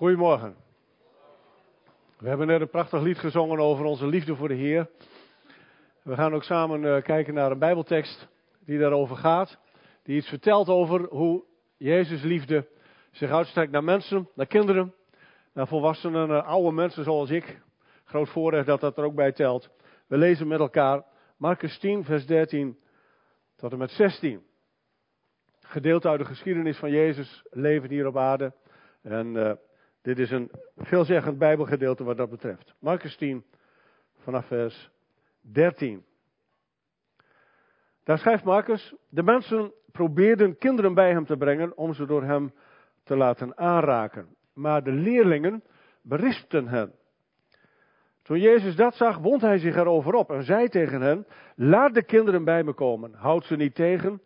Goedemorgen. We hebben net een prachtig lied gezongen over onze liefde voor de Heer. We gaan ook samen uh, kijken naar een Bijbeltekst die daarover gaat. Die iets vertelt over hoe Jezus liefde zich uitstrekt naar mensen, naar kinderen, naar volwassenen, naar oude mensen zoals ik. Groot voorrecht dat dat er ook bij telt. We lezen met elkaar Marcus 10, vers 13 tot en met 16. Gedeeld uit de geschiedenis van Jezus, leven hier op aarde. En uh, dit is een veelzeggend Bijbelgedeelte wat dat betreft. Marcus 10, vanaf vers 13. Daar schrijft Marcus: De mensen probeerden kinderen bij hem te brengen om ze door hem te laten aanraken. Maar de leerlingen berispten hen. Toen Jezus dat zag, wond hij zich erover op en zei tegen hen: Laat de kinderen bij me komen, houd ze niet tegen,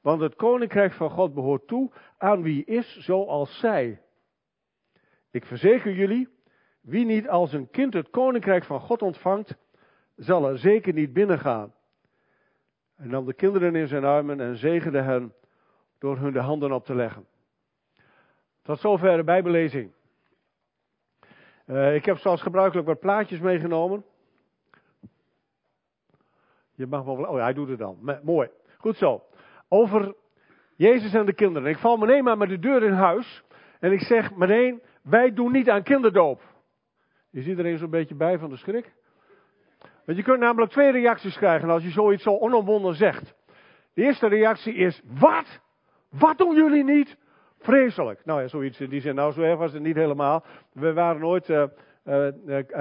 want het koninkrijk van God behoort toe aan wie is zoals zij. Ik verzeker jullie, wie niet als een kind het koninkrijk van God ontvangt, zal er zeker niet binnengaan. En nam de kinderen in zijn armen en zegende hen door hun de handen op te leggen. Tot zover de Bijbellezing. Uh, ik heb zoals gebruikelijk wat plaatjes meegenomen. Je mag wel. Oh ja, hij doet het dan. mooi. Goed zo. Over Jezus en de kinderen. Ik val meteen maar met de deur in huis. En ik zeg meteen: wij doen niet aan kinderdoop. Is iedereen zo'n beetje bij van de schrik? Want je kunt namelijk twee reacties krijgen als je zoiets zo onomwonden zegt. De eerste reactie is, wat? Wat doen jullie niet? Vreselijk. Nou ja, zoiets in die zin. Nou, zo erg was het niet helemaal. We waren ooit uh, uh,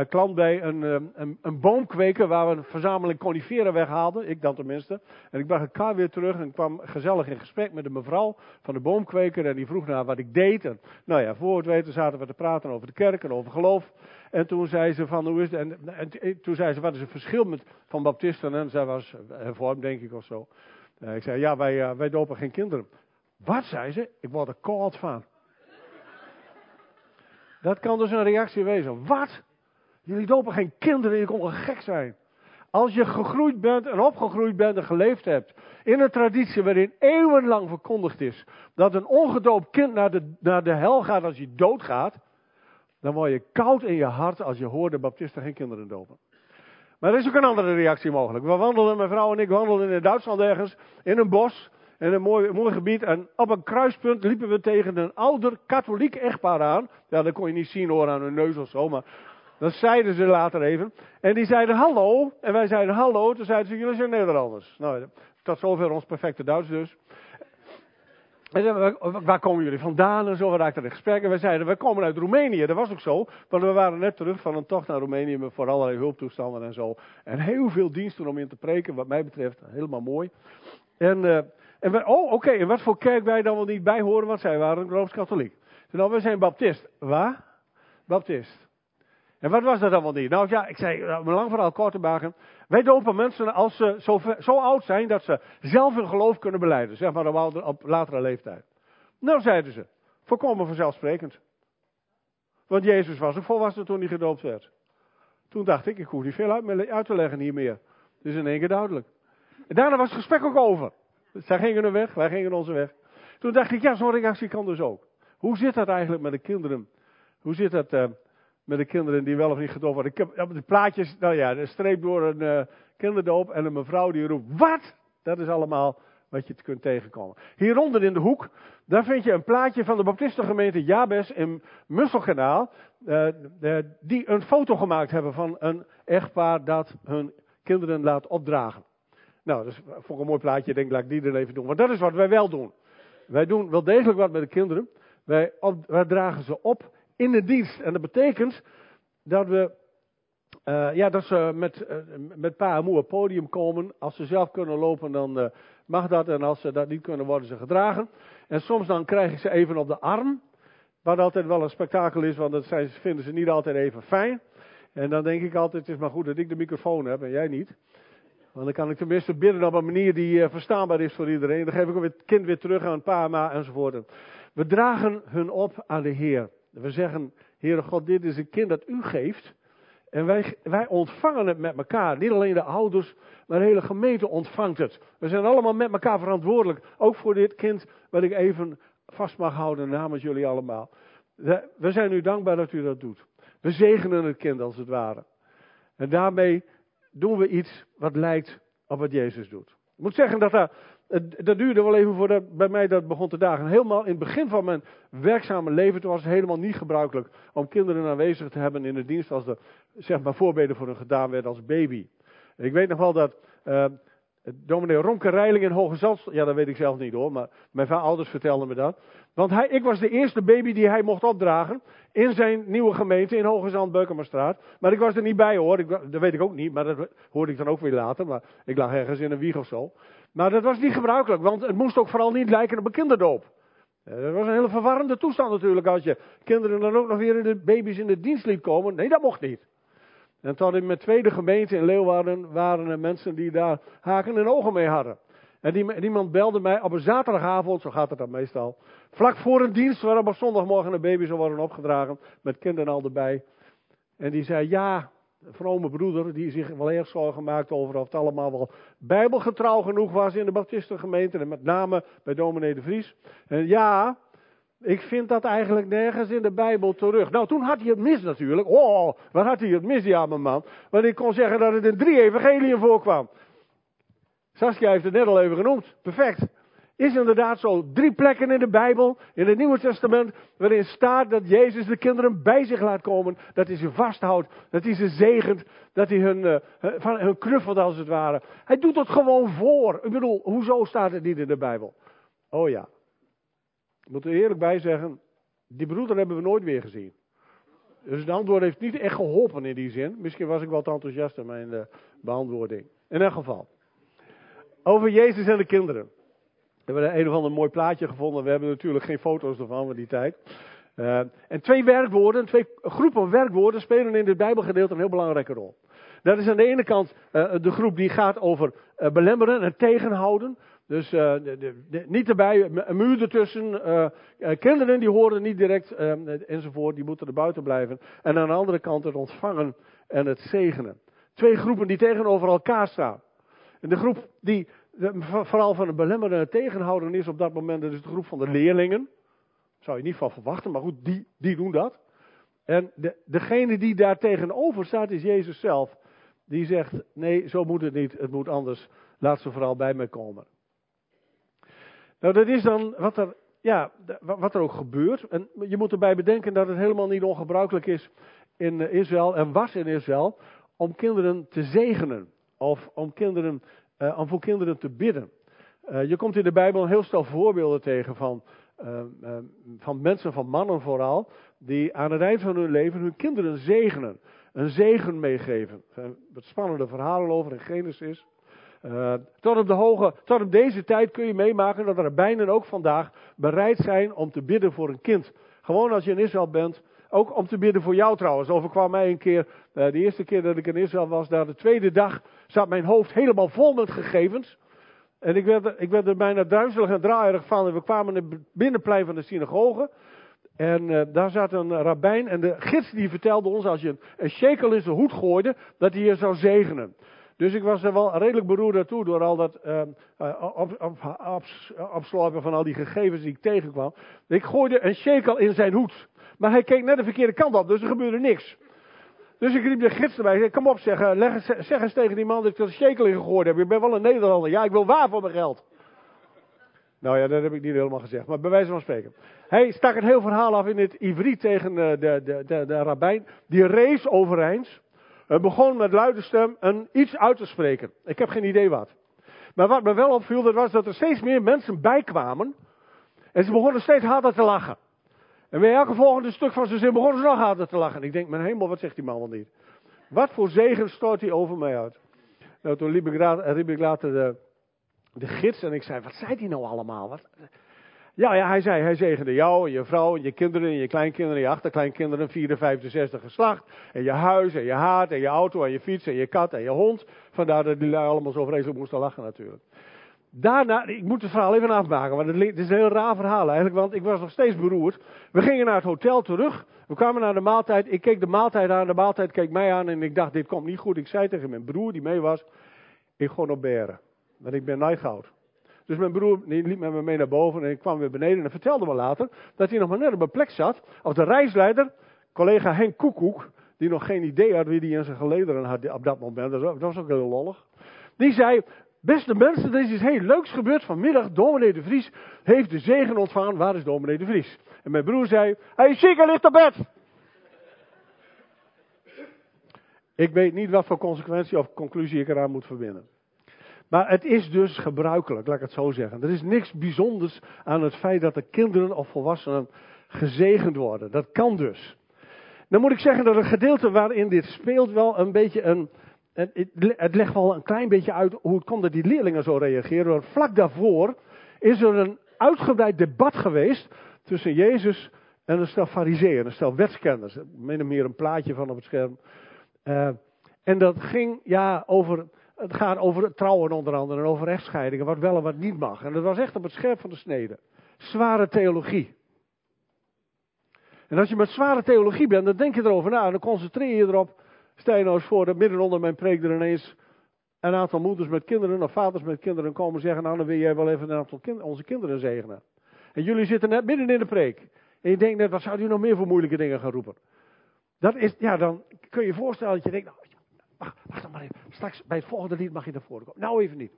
klant bij een, een, een boomkweker waar we een verzameling coniferen weghaalden. Ik dan tenminste. En ik bracht het kar weer terug en kwam gezellig in gesprek met de mevrouw van de boomkweker. En die vroeg naar wat ik deed. En nou ja, voor het weten zaten we te praten over de kerk en over geloof. En toen zei ze van, hoe is het? En, en toen zei ze, wat is het verschil met, van baptisten? En zij was hervormd, denk ik, of zo. ik zei, ja, wij, wij dopen geen kinderen. Wat, zei ze? Ik word er koud van. Dat kan dus een reactie wezen. Wat? Jullie dopen geen kinderen, je kon gek zijn. Als je gegroeid bent en opgegroeid bent en geleefd hebt in een traditie waarin eeuwenlang verkondigd is dat een ongedoopt kind naar de, naar de hel gaat als hij doodgaat, dan word je koud in je hart als je hoort de baptisten geen kinderen dopen. Maar er is ook een andere reactie mogelijk. We wandelden, mijn vrouw en ik wandelden in Duitsland ergens, in een bos in een mooi, mooi gebied. En op een kruispunt liepen we tegen een ouder katholiek echtpaar aan. Ja, dat kon je niet zien hoor aan hun neus of zo, maar dat zeiden ze later even. En die zeiden hallo. En wij zeiden hallo. Toen zeiden ze, jullie zijn Nederlanders. Nou, tot zover ons perfecte Duits dus. En zeiden, waar komen jullie vandaan? En zo, we raakten in gesprek. En wij zeiden, we komen uit Roemenië. Dat was ook zo. Want we waren net terug van een tocht naar Roemenië voor allerlei hulptoestanden en zo. En heel veel diensten om in te preken, wat mij betreft. Helemaal mooi. En... Uh, en we, oh, oké, en wat voor kerk wij dan wel niet bij horen, want zij waren rooms-katholiek. Nou, we zijn baptist. Waar? Baptist. En wat was dat wel niet? Nou ja, ik zei, nou, lang verhaal kort te maken. Wij dopen mensen als ze zo, zo, oud zijn dat ze zelf hun geloof kunnen beleiden. Zeg maar op, op latere leeftijd. Nou, zeiden ze. Volkomen vanzelfsprekend. Want Jezus was ook volwassen toen hij gedoopt werd. Toen dacht ik, ik hoef niet veel uit, uit te leggen hier meer. Het is in één keer duidelijk. En daarna was het gesprek ook over. Zij gingen hun weg, wij gingen onze weg. Toen dacht ik, ja, zo'n reactie kan dus ook. Hoe zit dat eigenlijk met de kinderen? Hoe zit dat uh, met de kinderen die wel of niet gedoopt worden? Ik heb de plaatjes, nou ja, een streep door een uh, kinderdoop en een mevrouw die roept, wat? Dat is allemaal wat je kunt tegenkomen. Hieronder in de hoek, daar vind je een plaatje van de baptistengemeente Jabes in Musselkanaal. Uh, die een foto gemaakt hebben van een echtpaar dat hun kinderen laat opdragen. Nou, dat is voor een mooi plaatje. Ik denk, laat ik die er even doen. Want dat is wat wij wel doen. Wij doen wel degelijk wat met de kinderen. Wij, wij dragen ze op in de dienst. En dat betekent dat we, uh, ja, dat ze met, uh, met pa en moe op podium komen. Als ze zelf kunnen lopen, dan uh, mag dat. En als ze dat niet kunnen, worden ze gedragen. En soms dan krijg ik ze even op de arm. Wat altijd wel een spektakel is, want dat zijn, vinden ze niet altijd even fijn. En dan denk ik altijd, het is maar goed dat ik de microfoon heb en jij niet. Want dan kan ik tenminste bidden op een manier die uh, verstaanbaar is voor iedereen. Dan geef ik het kind weer terug aan pa, ma enzovoort. We dragen hun op aan de Heer. We zeggen, Heere God, dit is een kind dat u geeft. En wij, wij ontvangen het met elkaar. Niet alleen de ouders, maar de hele gemeente ontvangt het. We zijn allemaal met elkaar verantwoordelijk. Ook voor dit kind wat ik even vast mag houden namens jullie allemaal. We zijn u dankbaar dat u dat doet. We zegenen het kind als het ware. En daarmee doen we iets wat lijkt op wat Jezus doet. Ik moet zeggen dat dat, dat duurde wel even voordat bij mij dat begon te dagen. Helemaal in het begin van mijn werkzame leven, toen was het helemaal niet gebruikelijk om kinderen aanwezig te hebben in de dienst als er zeg maar voorbeden voor hen gedaan werd als baby. Ik weet nog wel dat uh, dominee Romke Reiling in Hoge Zand, ja dat weet ik zelf niet hoor, maar mijn ouders vertelden me dat. Want hij, ik was de eerste baby die hij mocht opdragen in zijn nieuwe gemeente in Hoge Zand, Beukemerstraat. Maar ik was er niet bij hoor, ik, dat weet ik ook niet, maar dat hoorde ik dan ook weer later. Maar ik lag ergens in een wieg of zo. Maar dat was niet gebruikelijk, want het moest ook vooral niet lijken op een kinderdoop. Dat was een hele verwarrende toestand natuurlijk als je kinderen dan ook nog weer in de baby's in de dienst liet komen. Nee, dat mocht niet. En tot in mijn tweede gemeente in Leeuwarden waren er mensen die daar haken en ogen mee hadden. En die, iemand belde mij op een zaterdagavond, zo gaat het dan meestal, vlak voor een dienst waarop op zondagmorgen een baby zou worden opgedragen, met kinderen al erbij. En die zei, ja, een vrome broeder, die zich wel erg zorgen maakte over of het allemaal wel bijbelgetrouw genoeg was in de baptistengemeente, en met name bij dominee de Vries. En ja, ik vind dat eigenlijk nergens in de Bijbel terug. Nou, toen had hij het mis natuurlijk. Oh, wat had hij het mis, die arme man. Want ik kon zeggen dat het in drie evangeliën voorkwam. Saskia heeft het net al even genoemd. Perfect. Is inderdaad zo. Drie plekken in de Bijbel, in het Nieuwe Testament, waarin staat dat Jezus de kinderen bij zich laat komen. Dat hij ze vasthoudt, dat hij ze zegent, dat hij hun, uh, van, hun knuffelt als het ware. Hij doet het gewoon voor. Ik bedoel, hoezo staat het niet in de Bijbel? Oh ja. Ik moet er eerlijk bij zeggen, die broeder hebben we nooit weer gezien. Dus het antwoord heeft niet echt geholpen in die zin. Misschien was ik wat enthousiast in mijn uh, beantwoording. In elk geval. Over Jezus en de kinderen. We hebben een of ander mooi plaatje gevonden. We hebben natuurlijk geen foto's ervan van die tijd. Uh, en twee werkwoorden, twee groepen werkwoorden spelen in het Bijbelgedeelte een heel belangrijke rol. Dat is aan de ene kant uh, de groep die gaat over belemmeren en tegenhouden. Dus de, niet erbij, een muur ertussen. Uh, kinderen die horen niet direct enzovoort, die moeten er buiten blijven. En aan de andere kant het ontvangen en het zegenen. Twee groepen die tegenover elkaar staan. En de groep die vooral van het belemmeren en tegenhouden is op dat moment, dat is de groep van de leerlingen. Zou je niet van verwachten, maar goed, die, die doen dat. En de, degene die daar tegenover staat is Jezus zelf. Die zegt, nee, zo moet het niet, het moet anders. Laat ze vooral bij mij komen. Nou, dat is dan wat er, ja, wat er ook gebeurt. En je moet erbij bedenken dat het helemaal niet ongebruikelijk is in eh, Israël en was in Israël om kinderen te zegenen. Of om, kinderen, uh, om voor kinderen te bidden. Uh, je komt in de Bijbel een heel stel voorbeelden tegen van, van mensen, van mannen vooral, die aan het eind van hun leven hun kinderen zegenen. Een zegen meegeven. Er zijn wat spannende verhalen over in Genesis. Uh, tot, op de tot op deze tijd kun je meemaken dat er bijna ook vandaag bereid zijn om te bidden voor een kind. Gewoon als je in Israël bent, ook om te bidden voor jou trouwens. Overkwam mij een keer, uh, de eerste keer dat ik in Israël was, daar de tweede dag zat mijn hoofd helemaal vol met gegevens. En ik werd, ik werd er bijna duizelig en draaierig van. En we kwamen in het binnenplein van de synagoge. En uh, daar zat een rabbijn. En de gids die vertelde ons, als je een shekel in zijn hoed gooide, dat hij je zou zegenen. Dus ik was er wel redelijk beroerd naartoe door al dat uh, op, op, van al die gegevens die ik tegenkwam. Ik gooide een shekel in zijn hoed. Maar hij keek net de verkeerde kant op, dus er gebeurde niks. Dus ik riep de gids erbij. Zei, kom op, zeg, leg, zeg eens tegen die man dat ik er een shekel in gegooid heb. Ik ben wel een Nederlander. Ja, ik wil waar voor mijn geld. Nou ja, dat heb ik niet helemaal gezegd, maar bij wijze van spreken. Hij stak een heel verhaal af in het Ivriet tegen de, de, de, de, de rabbijn. Die race overeind. Begon met luide stem een iets uit te spreken. Ik heb geen idee wat. Maar wat me wel opviel, dat was dat er steeds meer mensen bijkwamen. En ze begonnen steeds harder te lachen. En bij elke volgende stuk van zijn zin begonnen ze nog harder te lachen. Ik denk, mijn hemel, wat zegt die man wel niet? Wat voor zegen stort hij over mij uit? Nou, toen liep ik, ik later de, de gids en ik zei, wat zei hij nou allemaal? Wat, ja, ja, hij zei, hij zegende jou, je vrouw, je kinderen, je kleinkinderen, je achterkleinkinderen, vierde, vijfde, zesde geslacht. En je huis, en je haard, en je auto, en je fiets, en je kat, en je hond. Vandaar dat die allemaal zo vreselijk moesten lachen natuurlijk. Daarna, ik moet het verhaal even afmaken, want het is een heel raar verhaal eigenlijk, want ik was nog steeds beroerd. We gingen naar het hotel terug, we kwamen naar de maaltijd, ik keek de maaltijd aan, de maaltijd keek mij aan en ik dacht, dit komt niet goed. Ik zei tegen mijn broer die mee was, ik ga nog beren, want ik ben nijgoud. Dus mijn broer liep met me mee naar boven en ik kwam weer beneden en vertelde me later dat hij nog maar net op een plek zat. Als de reisleider, collega Henk Koekoek, die nog geen idee had wie die in zijn gelederen had op dat moment. Dat was ook heel lollig. Die zei, beste mensen, er is iets heel leuks gebeurd vanmiddag. Dominee de Vries heeft de zegen ontvangen. Waar is dominee de Vries? En mijn broer zei, hij is ziek, hij ligt op bed. Ik weet niet wat voor consequentie of conclusie ik eraan moet verbinden. Maar het is dus gebruikelijk, laat ik het zo zeggen. Er is niks bijzonders aan het feit dat de kinderen of volwassenen gezegend worden. Dat kan dus. Dan moet ik zeggen dat het gedeelte waarin dit speelt wel een beetje een. Het legt wel een klein beetje uit hoe het komt dat die leerlingen zo reageren. Want vlak daarvoor is er een uitgebreid debat geweest tussen Jezus en een stel fariseeën, een stel wetskenners. Min of meer een plaatje van op het scherm. Uh, en dat ging ja, over, het gaat over trouwen onder andere en over rechtscheidingen, wat wel en wat niet mag. En dat was echt op het scherp van de snede. Zware theologie. En als je met zware theologie bent, dan denk je erover na en dan concentreer je erop. Stel je nou eens voor dat midden onder mijn preek er ineens een aantal moeders met kinderen of vaders met kinderen komen zeggen, nou dan wil jij wel even een aantal onze kinderen zegenen. En jullie zitten net midden in de preek. En je denkt net, wat zou u nog meer voor moeilijke dingen gaan roepen? Dat is, ja, dan kun je je voorstellen dat je denkt, nou, maar. Straks bij het volgende lied mag je naar voren komen. Nou even niet.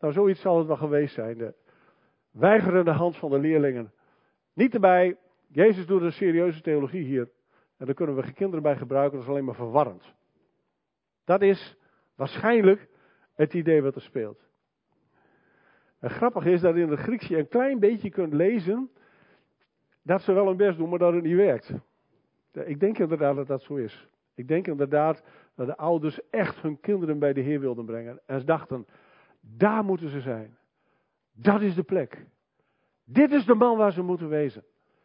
Nou, zoiets zal het wel geweest zijn. De weigerende hand van de leerlingen. Niet erbij. Jezus doet een serieuze theologie hier. En daar kunnen we kinderen bij gebruiken. Dat is alleen maar verwarrend. Dat is waarschijnlijk het idee wat er speelt. En grappig is dat in het Grieks je een klein beetje kunt lezen dat ze wel hun best doen, maar dat het niet werkt. Ik denk inderdaad dat dat zo is. Ik denk inderdaad dat de ouders echt hun kinderen bij de Heer wilden brengen. En ze dachten, daar moeten ze zijn. Dat is de plek. Dit is de man waar ze moeten wezen.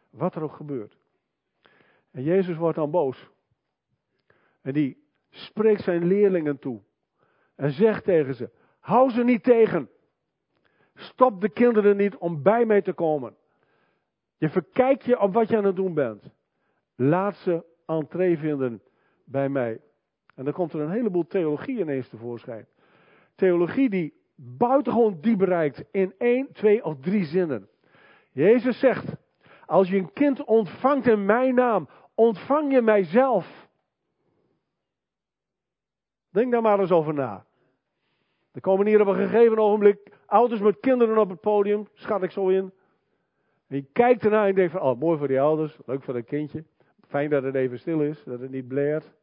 Wat er ook gebeurt. En Jezus wordt dan boos. En die spreekt zijn leerlingen toe. En zegt tegen ze: Hou ze niet tegen. Stop de kinderen niet om bij mij te komen. Je verkijkt je op wat je aan het doen bent. Laat ze entree vinden bij mij. En dan komt er een heleboel theologie ineens tevoorschijn. Theologie die buitengewoon diep bereikt in één, twee of drie zinnen. Jezus zegt, als je een kind ontvangt in mijn naam, ontvang je mijzelf. Denk daar maar eens over na. Er komen hier op een gegeven ogenblik ouders met kinderen op het podium, schat ik zo in. En je kijkt ernaar en denkt van, oh mooi voor die ouders, leuk voor dat kindje. Fijn dat het even stil is, dat het niet blaert.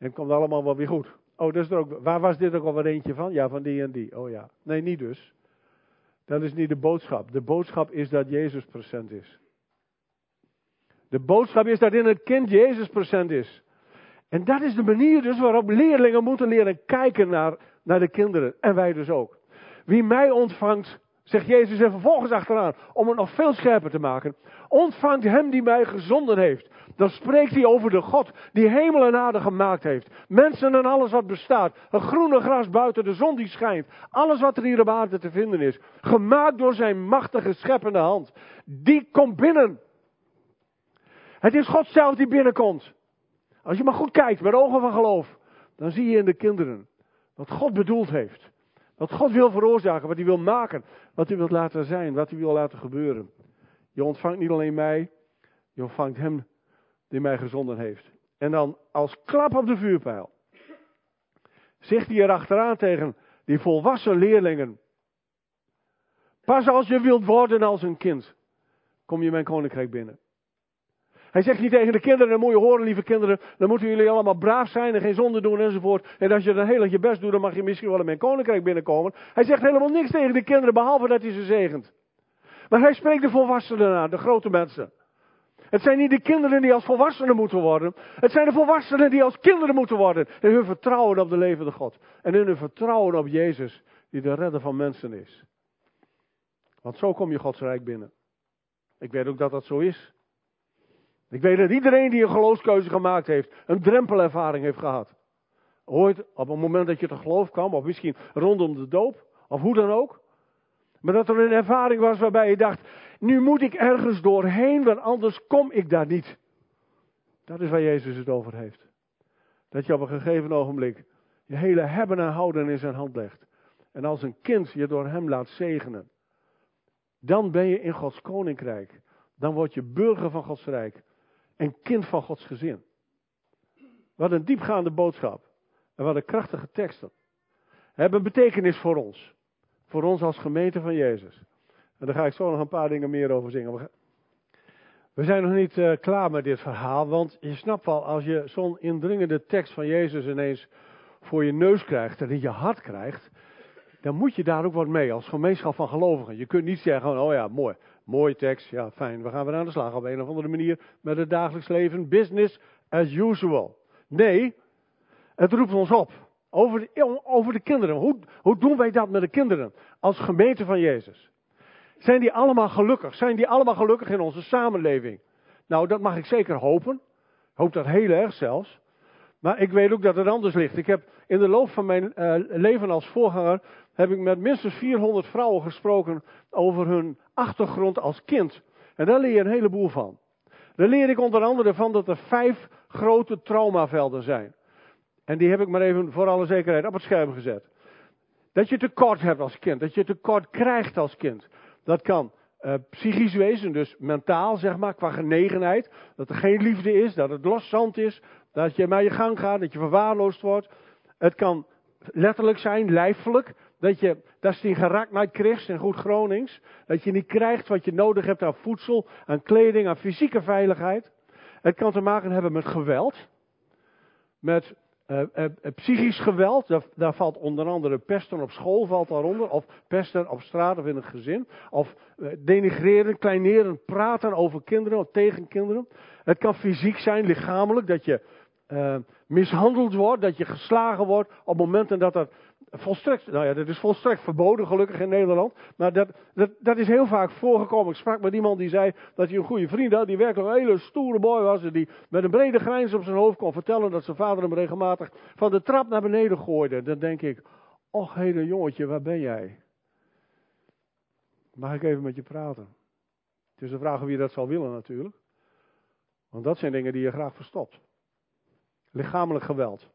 En het komt allemaal wel weer goed. Oh, dat is er ook, waar was dit ook al weer eentje van? Ja, van die en die. Oh ja. Nee, niet dus. Dat is niet de boodschap. De boodschap is dat Jezus present is. De boodschap is dat in het kind Jezus present is. En dat is de manier dus waarop leerlingen moeten leren kijken naar, naar de kinderen. En wij dus ook. Wie mij ontvangt, zegt Jezus en vervolgens achteraan, om het nog veel scherper te maken. Ontvangt hem die mij gezonden heeft. Dan spreekt hij over de God die hemel en aarde gemaakt heeft. Mensen en alles wat bestaat. Een groene gras buiten, de zon die schijnt. Alles wat er hier op aarde te vinden is. Gemaakt door zijn machtige scheppende hand. Die komt binnen. Het is God zelf die binnenkomt. Als je maar goed kijkt met ogen van geloof. Dan zie je in de kinderen wat God bedoeld heeft. Wat God wil veroorzaken, wat hij wil maken, wat hij wil laten zijn, wat hij wil laten gebeuren. Je ontvangt niet alleen mij, je ontvangt hem die mij gezonden heeft. En dan als klap op de vuurpijl zegt hij erachteraan tegen die volwassen leerlingen. Pas als je wilt worden als een kind, kom je mijn koninkrijk binnen. Hij zegt niet tegen de kinderen, dan moet je horen, lieve kinderen, dan moeten jullie allemaal braaf zijn en geen zonde doen enzovoort. En als je dan heel erg je best doet, dan mag je misschien wel in mijn koninkrijk binnenkomen. Hij zegt helemaal niks tegen de kinderen, behalve dat hij ze zegent. Maar hij spreekt de volwassenen aan, de grote mensen. Het zijn niet de kinderen die als volwassenen moeten worden. Het zijn de volwassenen die als kinderen moeten worden. In hun vertrouwen op de levende God. En in hun vertrouwen op Jezus, die de redder van mensen is. Want zo kom je Gods Rijk binnen. Ik weet ook dat dat zo is. Ik weet dat iedereen die een geloofskeuze gemaakt heeft, een drempelervaring heeft gehad. Ooit, op het moment dat je te geloof kwam, of misschien rondom de doop, of hoe dan ook. Maar dat er een ervaring was waarbij je dacht, nu moet ik ergens doorheen, want anders kom ik daar niet. Dat is waar Jezus het over heeft. Dat je op een gegeven ogenblik je hele hebben en houden in zijn hand legt. en als een kind je door hem laat zegenen, dan ben je in Gods koninkrijk. Dan word je burger van Gods rijk en kind van Gods gezin. Wat een diepgaande boodschap en wat een krachtige teksten. Hebben betekenis voor ons. Voor ons als gemeente van Jezus. En daar ga ik zo nog een paar dingen meer over zingen. We zijn nog niet uh, klaar met dit verhaal, want je snapt wel, als je zo'n indringende tekst van Jezus ineens voor je neus krijgt en in je hart krijgt, dan moet je daar ook wat mee als gemeenschap van gelovigen. Je kunt niet zeggen, oh ja, mooi, mooie tekst, ja fijn, we gaan weer aan de slag op een of andere manier met het dagelijks leven, business as usual. Nee, het roept ons op. Over de, over de kinderen. Hoe, hoe doen wij dat met de kinderen als gemeente van Jezus? Zijn die allemaal gelukkig? Zijn die allemaal gelukkig in onze samenleving? Nou, dat mag ik zeker hopen. Ik hoop dat heel erg zelfs. Maar ik weet ook dat het anders ligt. Ik heb in de loop van mijn uh, leven als voorganger heb ik met minstens 400 vrouwen gesproken over hun achtergrond als kind. En daar leer je een heleboel van. Daar leer ik onder andere van dat er vijf grote traumavelden zijn. En die heb ik maar even voor alle zekerheid op het scherm gezet. Dat je tekort hebt als kind, dat je tekort krijgt als kind. Dat kan uh, psychisch wezen, dus mentaal zeg maar, qua genegenheid. Dat er geen liefde is, dat het loszand is, dat je maar je gang gaat, dat je verwaarloosd wordt. Het kan letterlijk zijn, lijfelijk. Dat je, dat is die geraakt krijgt in goed Gronings. Dat je niet krijgt wat je nodig hebt aan voedsel, aan kleding, aan fysieke veiligheid. Het kan te maken hebben met geweld. Met uh, uh, psychisch geweld, daar, daar, valt onder andere pesten op school valt daaronder, of pesten op straat of in een gezin, of denigreren, kleineren, praten over kinderen of tegen kinderen. Het kan fysiek zijn, lichamelijk, dat je mishandeld wordt, dat je geslagen wordt op momenten dat er volstrekt, nou ja, dat is volstrekt verboden gelukkig in Nederland. Maar dat, dat, dat is heel vaak voorgekomen. Ik sprak met iemand die zei dat hij een goede vriend had, die werkelijk een hele stoere boy was. En die met een brede grijns op zijn hoofd kon vertellen dat zijn vader hem regelmatig van de trap naar beneden gooide. Dan denk ik, och hele jongetje, waar ben jij? Mag ik even met je praten? Het is de vraag wie dat zal willen natuurlijk. Want dat zijn dingen die je graag verstopt. Lichamelijk geweld.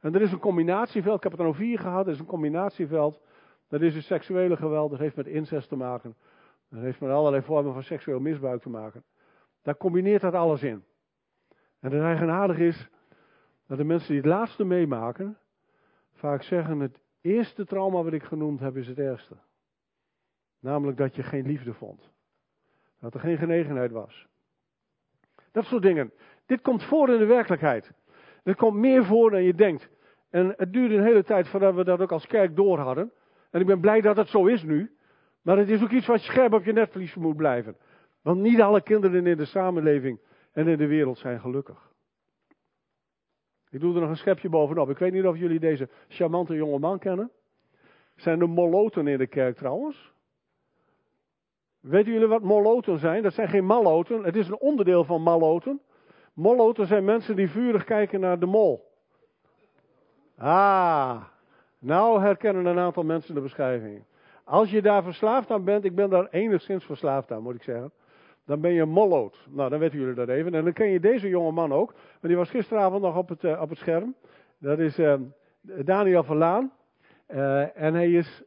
En er is een combinatieveld, ik heb het er al vier gehad, er is een combinatieveld. Dat is het seksuele geweld, dat heeft met incest te maken. Dat heeft met allerlei vormen van seksueel misbruik te maken. Daar combineert dat alles in. En het eigenaardige is dat de mensen die het laatste meemaken, vaak zeggen: het eerste trauma wat ik genoemd heb is het ergste. Namelijk dat je geen liefde vond. Dat er geen genegenheid was. Dat soort dingen. Dit komt voor in de werkelijkheid. Er komt meer voor dan je denkt. En het duurde een hele tijd voordat we dat ook als kerk door hadden. En ik ben blij dat het zo is nu. Maar het is ook iets wat scherp op je netvlies moet blijven. Want niet alle kinderen in de samenleving en in de wereld zijn gelukkig. Ik doe er nog een schepje bovenop. Ik weet niet of jullie deze charmante jonge man kennen. Zijn de moloten in de kerk trouwens? Weten jullie wat moloten zijn? Dat zijn geen maloten. Het is een onderdeel van maloten. Molloten zijn mensen die vurig kijken naar de mol. Ah, nou herkennen een aantal mensen de beschrijving. Als je daar verslaafd aan bent, ik ben daar enigszins verslaafd aan, moet ik zeggen. Dan ben je molloot. Nou, dan weten jullie dat even. En dan ken je deze jonge man ook. Want die was gisteravond nog op het, uh, op het scherm. Dat is uh, Daniel Verlaan. Uh, en hij is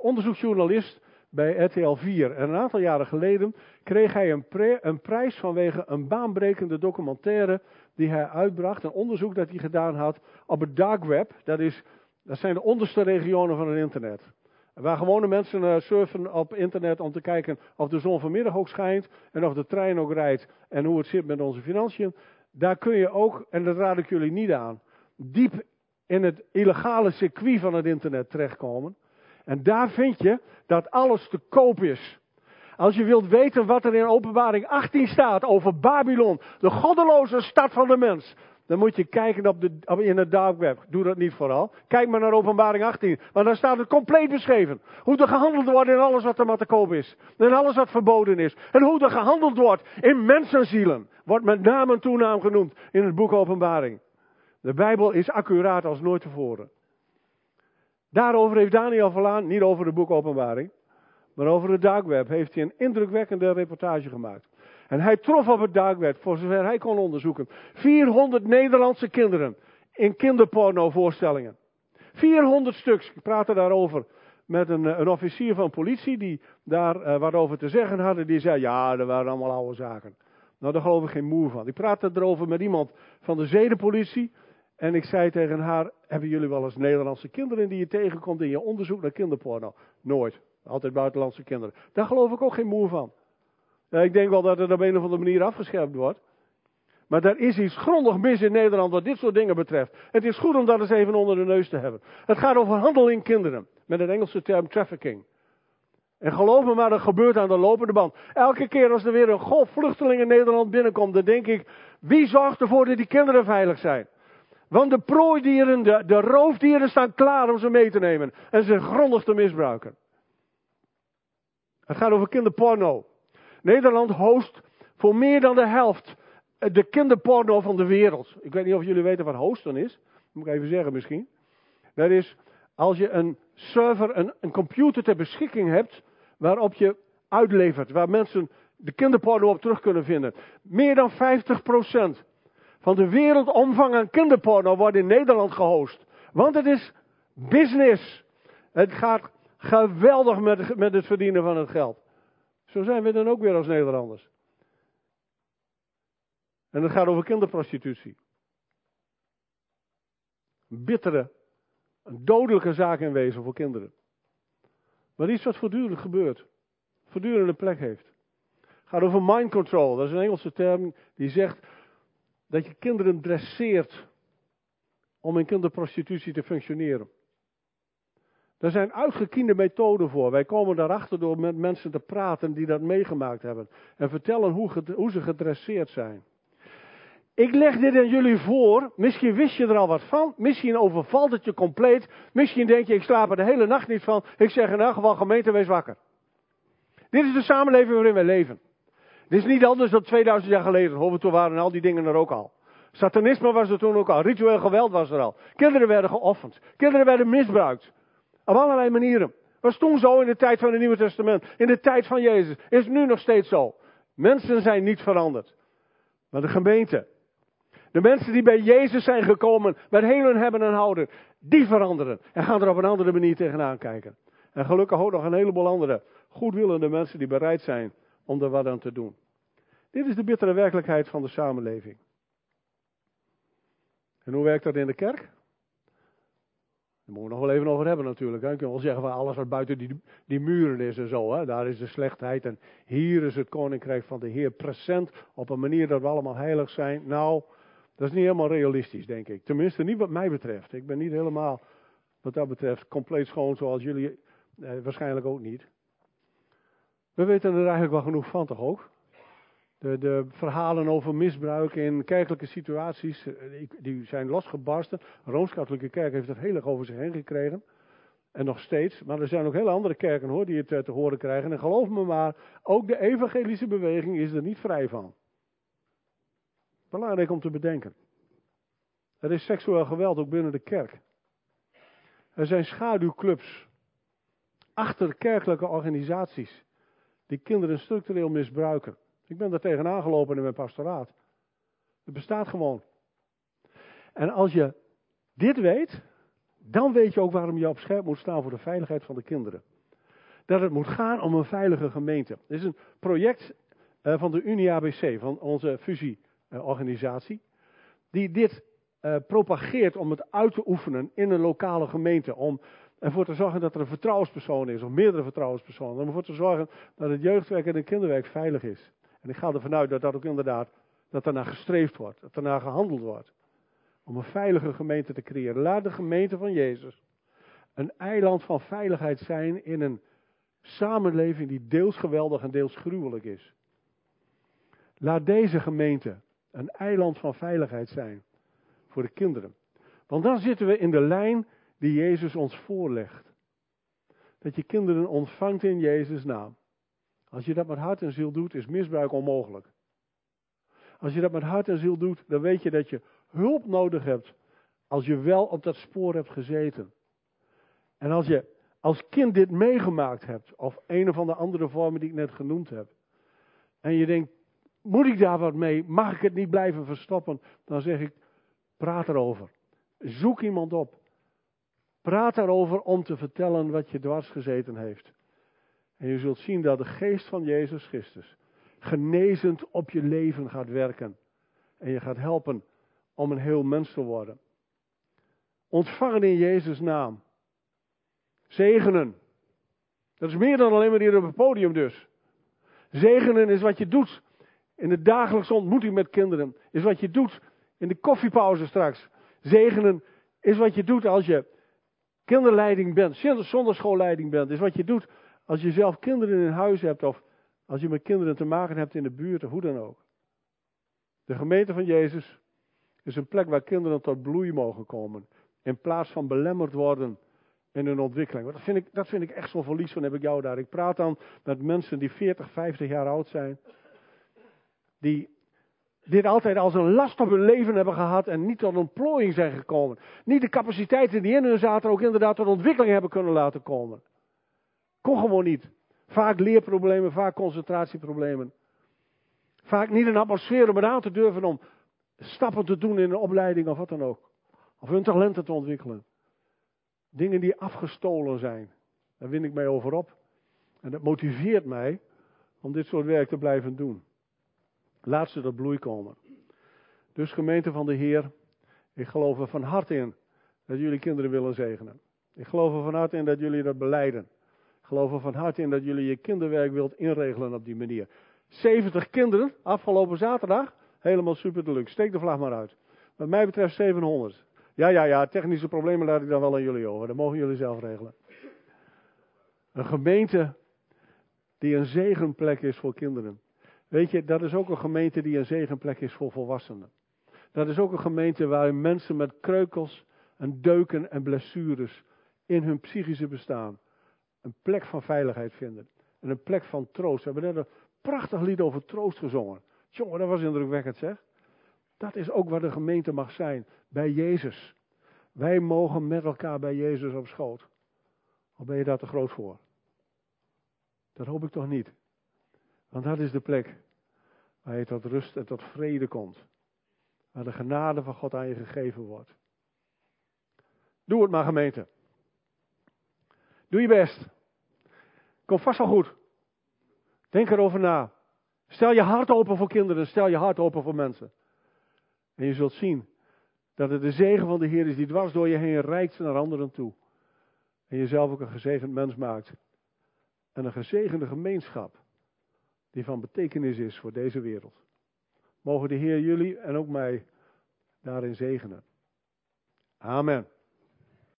onderzoeksjournalist bij RTL 4. En een aantal jaren geleden kreeg hij een, een, prijs vanwege een baanbrekende documentaire die hij uitbracht. Een onderzoek dat hij gedaan had op het dark web. Dat, is, dat zijn de onderste regionen van het internet. Waar gewone mensen uh, surfen op internet om te kijken of de zon vanmiddag ook schijnt. En of de trein ook rijdt. En hoe het zit met onze financiën. Daar kun je ook, en dat raad ik jullie niet aan, diep in het illegale circuit van het internet terechtkomen. En daar vind je dat alles te koop is. Als je wilt weten wat er in openbaring 18 staat over Babylon, de goddeloze stad van de mens, dan moet je kijken op de, in het dark web. Doe dat niet vooral. Kijk maar naar openbaring 18. Want daar staat het compleet beschreven. Hoe er gehandeld wordt in alles wat er maar te koop is. En alles wat verboden is. En hoe er gehandeld wordt in mensenzielen. Wordt met naam en toenaam genoemd in het boek openbaring. De Bijbel is accuraat als nooit tevoren. Daarover heeft Daniel Verlaan, niet over het boek Openbaring, maar over het dark web, heeft hij een indrukwekkende reportage gemaakt. En hij trof op het dark web, voor zover hij kon onderzoeken, 400 Nederlandse kinderen in kinderporno voorstellingen. 400 stuks. Ik praatte daarover met een, een officier van politie die daar uh, wat over te zeggen had. Die zei, ja, dat waren allemaal oude zaken. Nou, daar geloof ik geen moer van. Ik praatte erover met iemand van de zedenpolitie. En ik zei tegen haar, hebben jullie wel eens Nederlandse kinderen die je tegenkomt in je onderzoek naar kinderporno? Nooit. Altijd buitenlandse kinderen. Daar geloof ik ook geen moer van. ik denk wel dat het op een of andere manier afgescherpt wordt. Maar er is iets grondig mis in Nederland wat dit soort dingen betreft. Het is goed om dat eens even onder de neus te hebben. Het gaat over handel in kinderen. Met een Engelse term trafficking. En geloof me maar, dat gebeurt aan de lopende band. Elke keer als er weer een golf vluchtelingen in Nederland binnenkomt, dan denk ik, wie zorgt ervoor dat die kinderen veilig zijn? Want de prooidieren, de, de roofdieren staan klaar om ze mee te nemen en ze grondig te misbruiken. Het gaat over kinderporno. Nederland host voor meer dan de helft de kinderporno van de wereld. Ik weet niet of jullie weten wat hosten is. moet ik even zeggen misschien. Dat is als je een server, een, een computer ter beschikking hebt waarop je uitlevert, waar mensen de kinderporno op terug kunnen vinden. Meer dan 50% van de wereldomvang aan kinderporno wordt in Nederland gehost. Want het is business. Het gaat geweldig met, met het verdienen van het geld. Zo zijn we dan ook weer als Nederlanders. En het gaat over kinderprostitutie. Bittere, een dodelijke zaak in wezen voor kinderen. Maar iets wat voortdurend gebeurt. Voortdurend een plek heeft. Het gaat over mind control. Dat is een Engelse term die zegt dat je kinderen dresseert om in kinderprostitutie te functioneren. Er zijn uitgekiende methoden voor. Wij komen daarachter door met mensen te praten die dat meegemaakt hebben. En vertellen hoe, hoe ze gedresseerd zijn. Ik leg dit aan jullie voor. Misschien wist je er al wat van. Misschien overvalt het je compleet. Misschien denk je, ik slaap er de hele nacht niet van. Ik zeg in elk geval, gemeente, wees wakker. Dit is de samenleving waarin wij leven. Dit is niet anders dan 2000 jaar geleden. Toen waren al die dingen er ook al. Satanisme was er toen ook al. Ritueel geweld was er al. Kinderen werden geofferd. Kinderen werden misbruikt. Op allerlei manieren. Was toen zo in de tijd van het Nieuwe Testament. In de tijd van Jezus. Is nu nog steeds zo. Mensen zijn niet veranderd. Maar de gemeente de mensen die bij Jezus zijn gekomen, met heel hun hebben en houden, die veranderen. En gaan er op een andere manier tegenaan kijken. En gelukkig ook nog een heleboel andere goedwillende mensen die bereid zijn om er wat aan te doen. Dit is de bittere werkelijkheid van de samenleving. En hoe werkt dat in de kerk? Daar moeten we nog wel even over hebben natuurlijk. Je kunt wel zeggen van alles wat buiten die, die muren is en zo. Hè. Daar is de slechtheid. En hier is het koninkrijk van de Heer present op een manier dat we allemaal heilig zijn. Nou, dat is niet helemaal realistisch, denk ik. Tenminste, niet wat mij betreft. Ik ben niet helemaal, wat dat betreft, compleet schoon zoals jullie eh, waarschijnlijk ook niet. We weten er eigenlijk wel genoeg van, toch ook? De, de verhalen over misbruik in kerkelijke situaties, eh, die zijn losgebarsten. De Rooms-Katholieke Kerk heeft het heel erg over zich heen gekregen. En nog steeds. Maar er zijn ook hele andere kerken hoor, die het eh, te horen krijgen. En geloof me maar, ook de evangelische beweging is er niet vrij van. Belangrijk om te bedenken. Er is seksueel geweld ook binnen de kerk. Er zijn schaduwclubs achter kerkelijke organisaties die kinderen structureel misbruiken. Ik ben daar tegenaan gelopen in mijn pastoraat. Het bestaat gewoon. En als je dit weet, dan weet je ook waarom je op scherp moet staan voor de veiligheid van de kinderen. Dat het moet gaan om een veilige gemeente. Dit is een project eh, van de Unie ABC, van onze fusie eh, organisatie, die dit uh, propageert om het uit te oefenen in een lokale gemeente. Om ervoor te zorgen dat er een vertrouwenspersoon is, of meerdere vertrouwenspersonen. Om ervoor te zorgen dat het jeugdwerk en het kinderwerk veilig is. En ik ga ervan uit dat dat ook inderdaad, dat daarna gestreefd wordt, dat daarna gehandeld wordt. Om een veilige gemeente te creëren. Laat de gemeente van Jezus een eiland van veiligheid zijn in een samenleving die deels geweldig en deels gruwelijk is. Laat deze gemeente een eiland van veiligheid zijn voor de kinderen. Want dan zitten we in de lijn die Jezus ons voorlegt. Dat je kinderen ontvangt in Jezus' naam. Als je dat met hart en ziel doet, is misbruik onmogelijk. Als je dat met hart en ziel doet, dan weet je dat je hulp nodig hebt als je wel op dat spoor hebt gezeten. En als je als kind dit meegemaakt hebt, of een of de andere vormen die ik net genoemd heb, en je denkt, moet ik daar wat mee? Mag ik het niet blijven verstoppen? Dan zeg ik, praat erover. Zoek iemand op. Praat daarover om te vertellen wat je dwars gezeten heeft. En je zult zien dat de geest van Jezus Christus genezend op je leven gaat werken. En je gaat helpen om een heel mens te worden. Ontvangen in Jezus' naam. Zegenen. Dat is meer dan alleen maar hier op het podium dus. Zegenen is wat je doet in de dagelijkse ontmoeting met kinderen. Is wat je doet in de koffiepauze straks. Zegenen is wat je doet als je kinderleiding bent, zonderschoolleiding bent. Is wat je doet als je zelf kinderen in huis hebt of als je met kinderen te maken hebt in de buurt of hoe dan ook. De gemeente van Jezus is een plek waar kinderen tot bloei mogen komen. In plaats van belemmerd worden in hun ontwikkeling. Dat vind ik, dat vind ik echt zo'n verlies van heb ik jou daar. Ik praat dan met mensen die 40, 50 jaar oud zijn. Die dit altijd als een last op hun leven hebben gehad en niet tot ontplooiing zijn gekomen. Niet de capaciteiten die in hun zaten ook inderdaad tot ontwikkeling hebben kunnen laten komen. Kon gewoon niet. Vaak leerproblemen, vaak concentratieproblemen. Vaak niet een atmosfeer om het aan te durven om stappen te doen in een opleiding of wat dan ook. Of hun talenten te ontwikkelen. Dingen die afgestolen zijn. Daar win ik mij over op. En dat motiveert mij om dit soort werk te blijven doen. Laat ze tot bloei komen. Dus gemeente van de Heer, ik geloof er van harte in dat jullie kinderen willen zegenen. Ik geloof er van harte in dat jullie dat beleiden. Ik geloof er van harte in dat jullie je kinderwerk wilt inregelen op die manier. 70 kinderen, afgelopen zaterdag, helemaal super deluxe. Steek de vlag maar uit. Wat mij betreft 700. Ja, ja, ja, technische problemen laat ik dan wel aan jullie over. Dat mogen jullie zelf regelen. Een gemeente die een zegenplek is voor kinderen. Weet je, dat is ook een gemeente die een zegenplek is voor volwassenen. Dat is ook een gemeente waar mensen met kreukels en deuken en blessures in hun psychische bestaan een plek van veiligheid vinden. En een plek van troost. We hebben net een prachtig lied over troost gezongen. Jongen, dat was indrukwekkend zeg. Dat is ook waar de gemeente mag zijn. Bij Jezus. Wij mogen met elkaar bij Jezus op schoot. Of ben je daar te groot voor? Dat hoop ik toch niet. Want dat is de plek waar je tot rust en tot vrede komt. Waar de genade van God aan je gegeven wordt. Doe het maar gemeente. Doe je best. Kom vast wel goed. Denk erover na. Stel je hart open voor kinderen. Stel je hart open voor mensen. En je zult zien dat het de zegen van de Heer is die dwars door je heen reikt naar anderen toe. En jezelf ook een gezegend mens maakt. En een gezegende gemeenschap die van betekenis is voor deze wereld. Mogen de Heer jullie en ook mij daarin zegenen. Amen.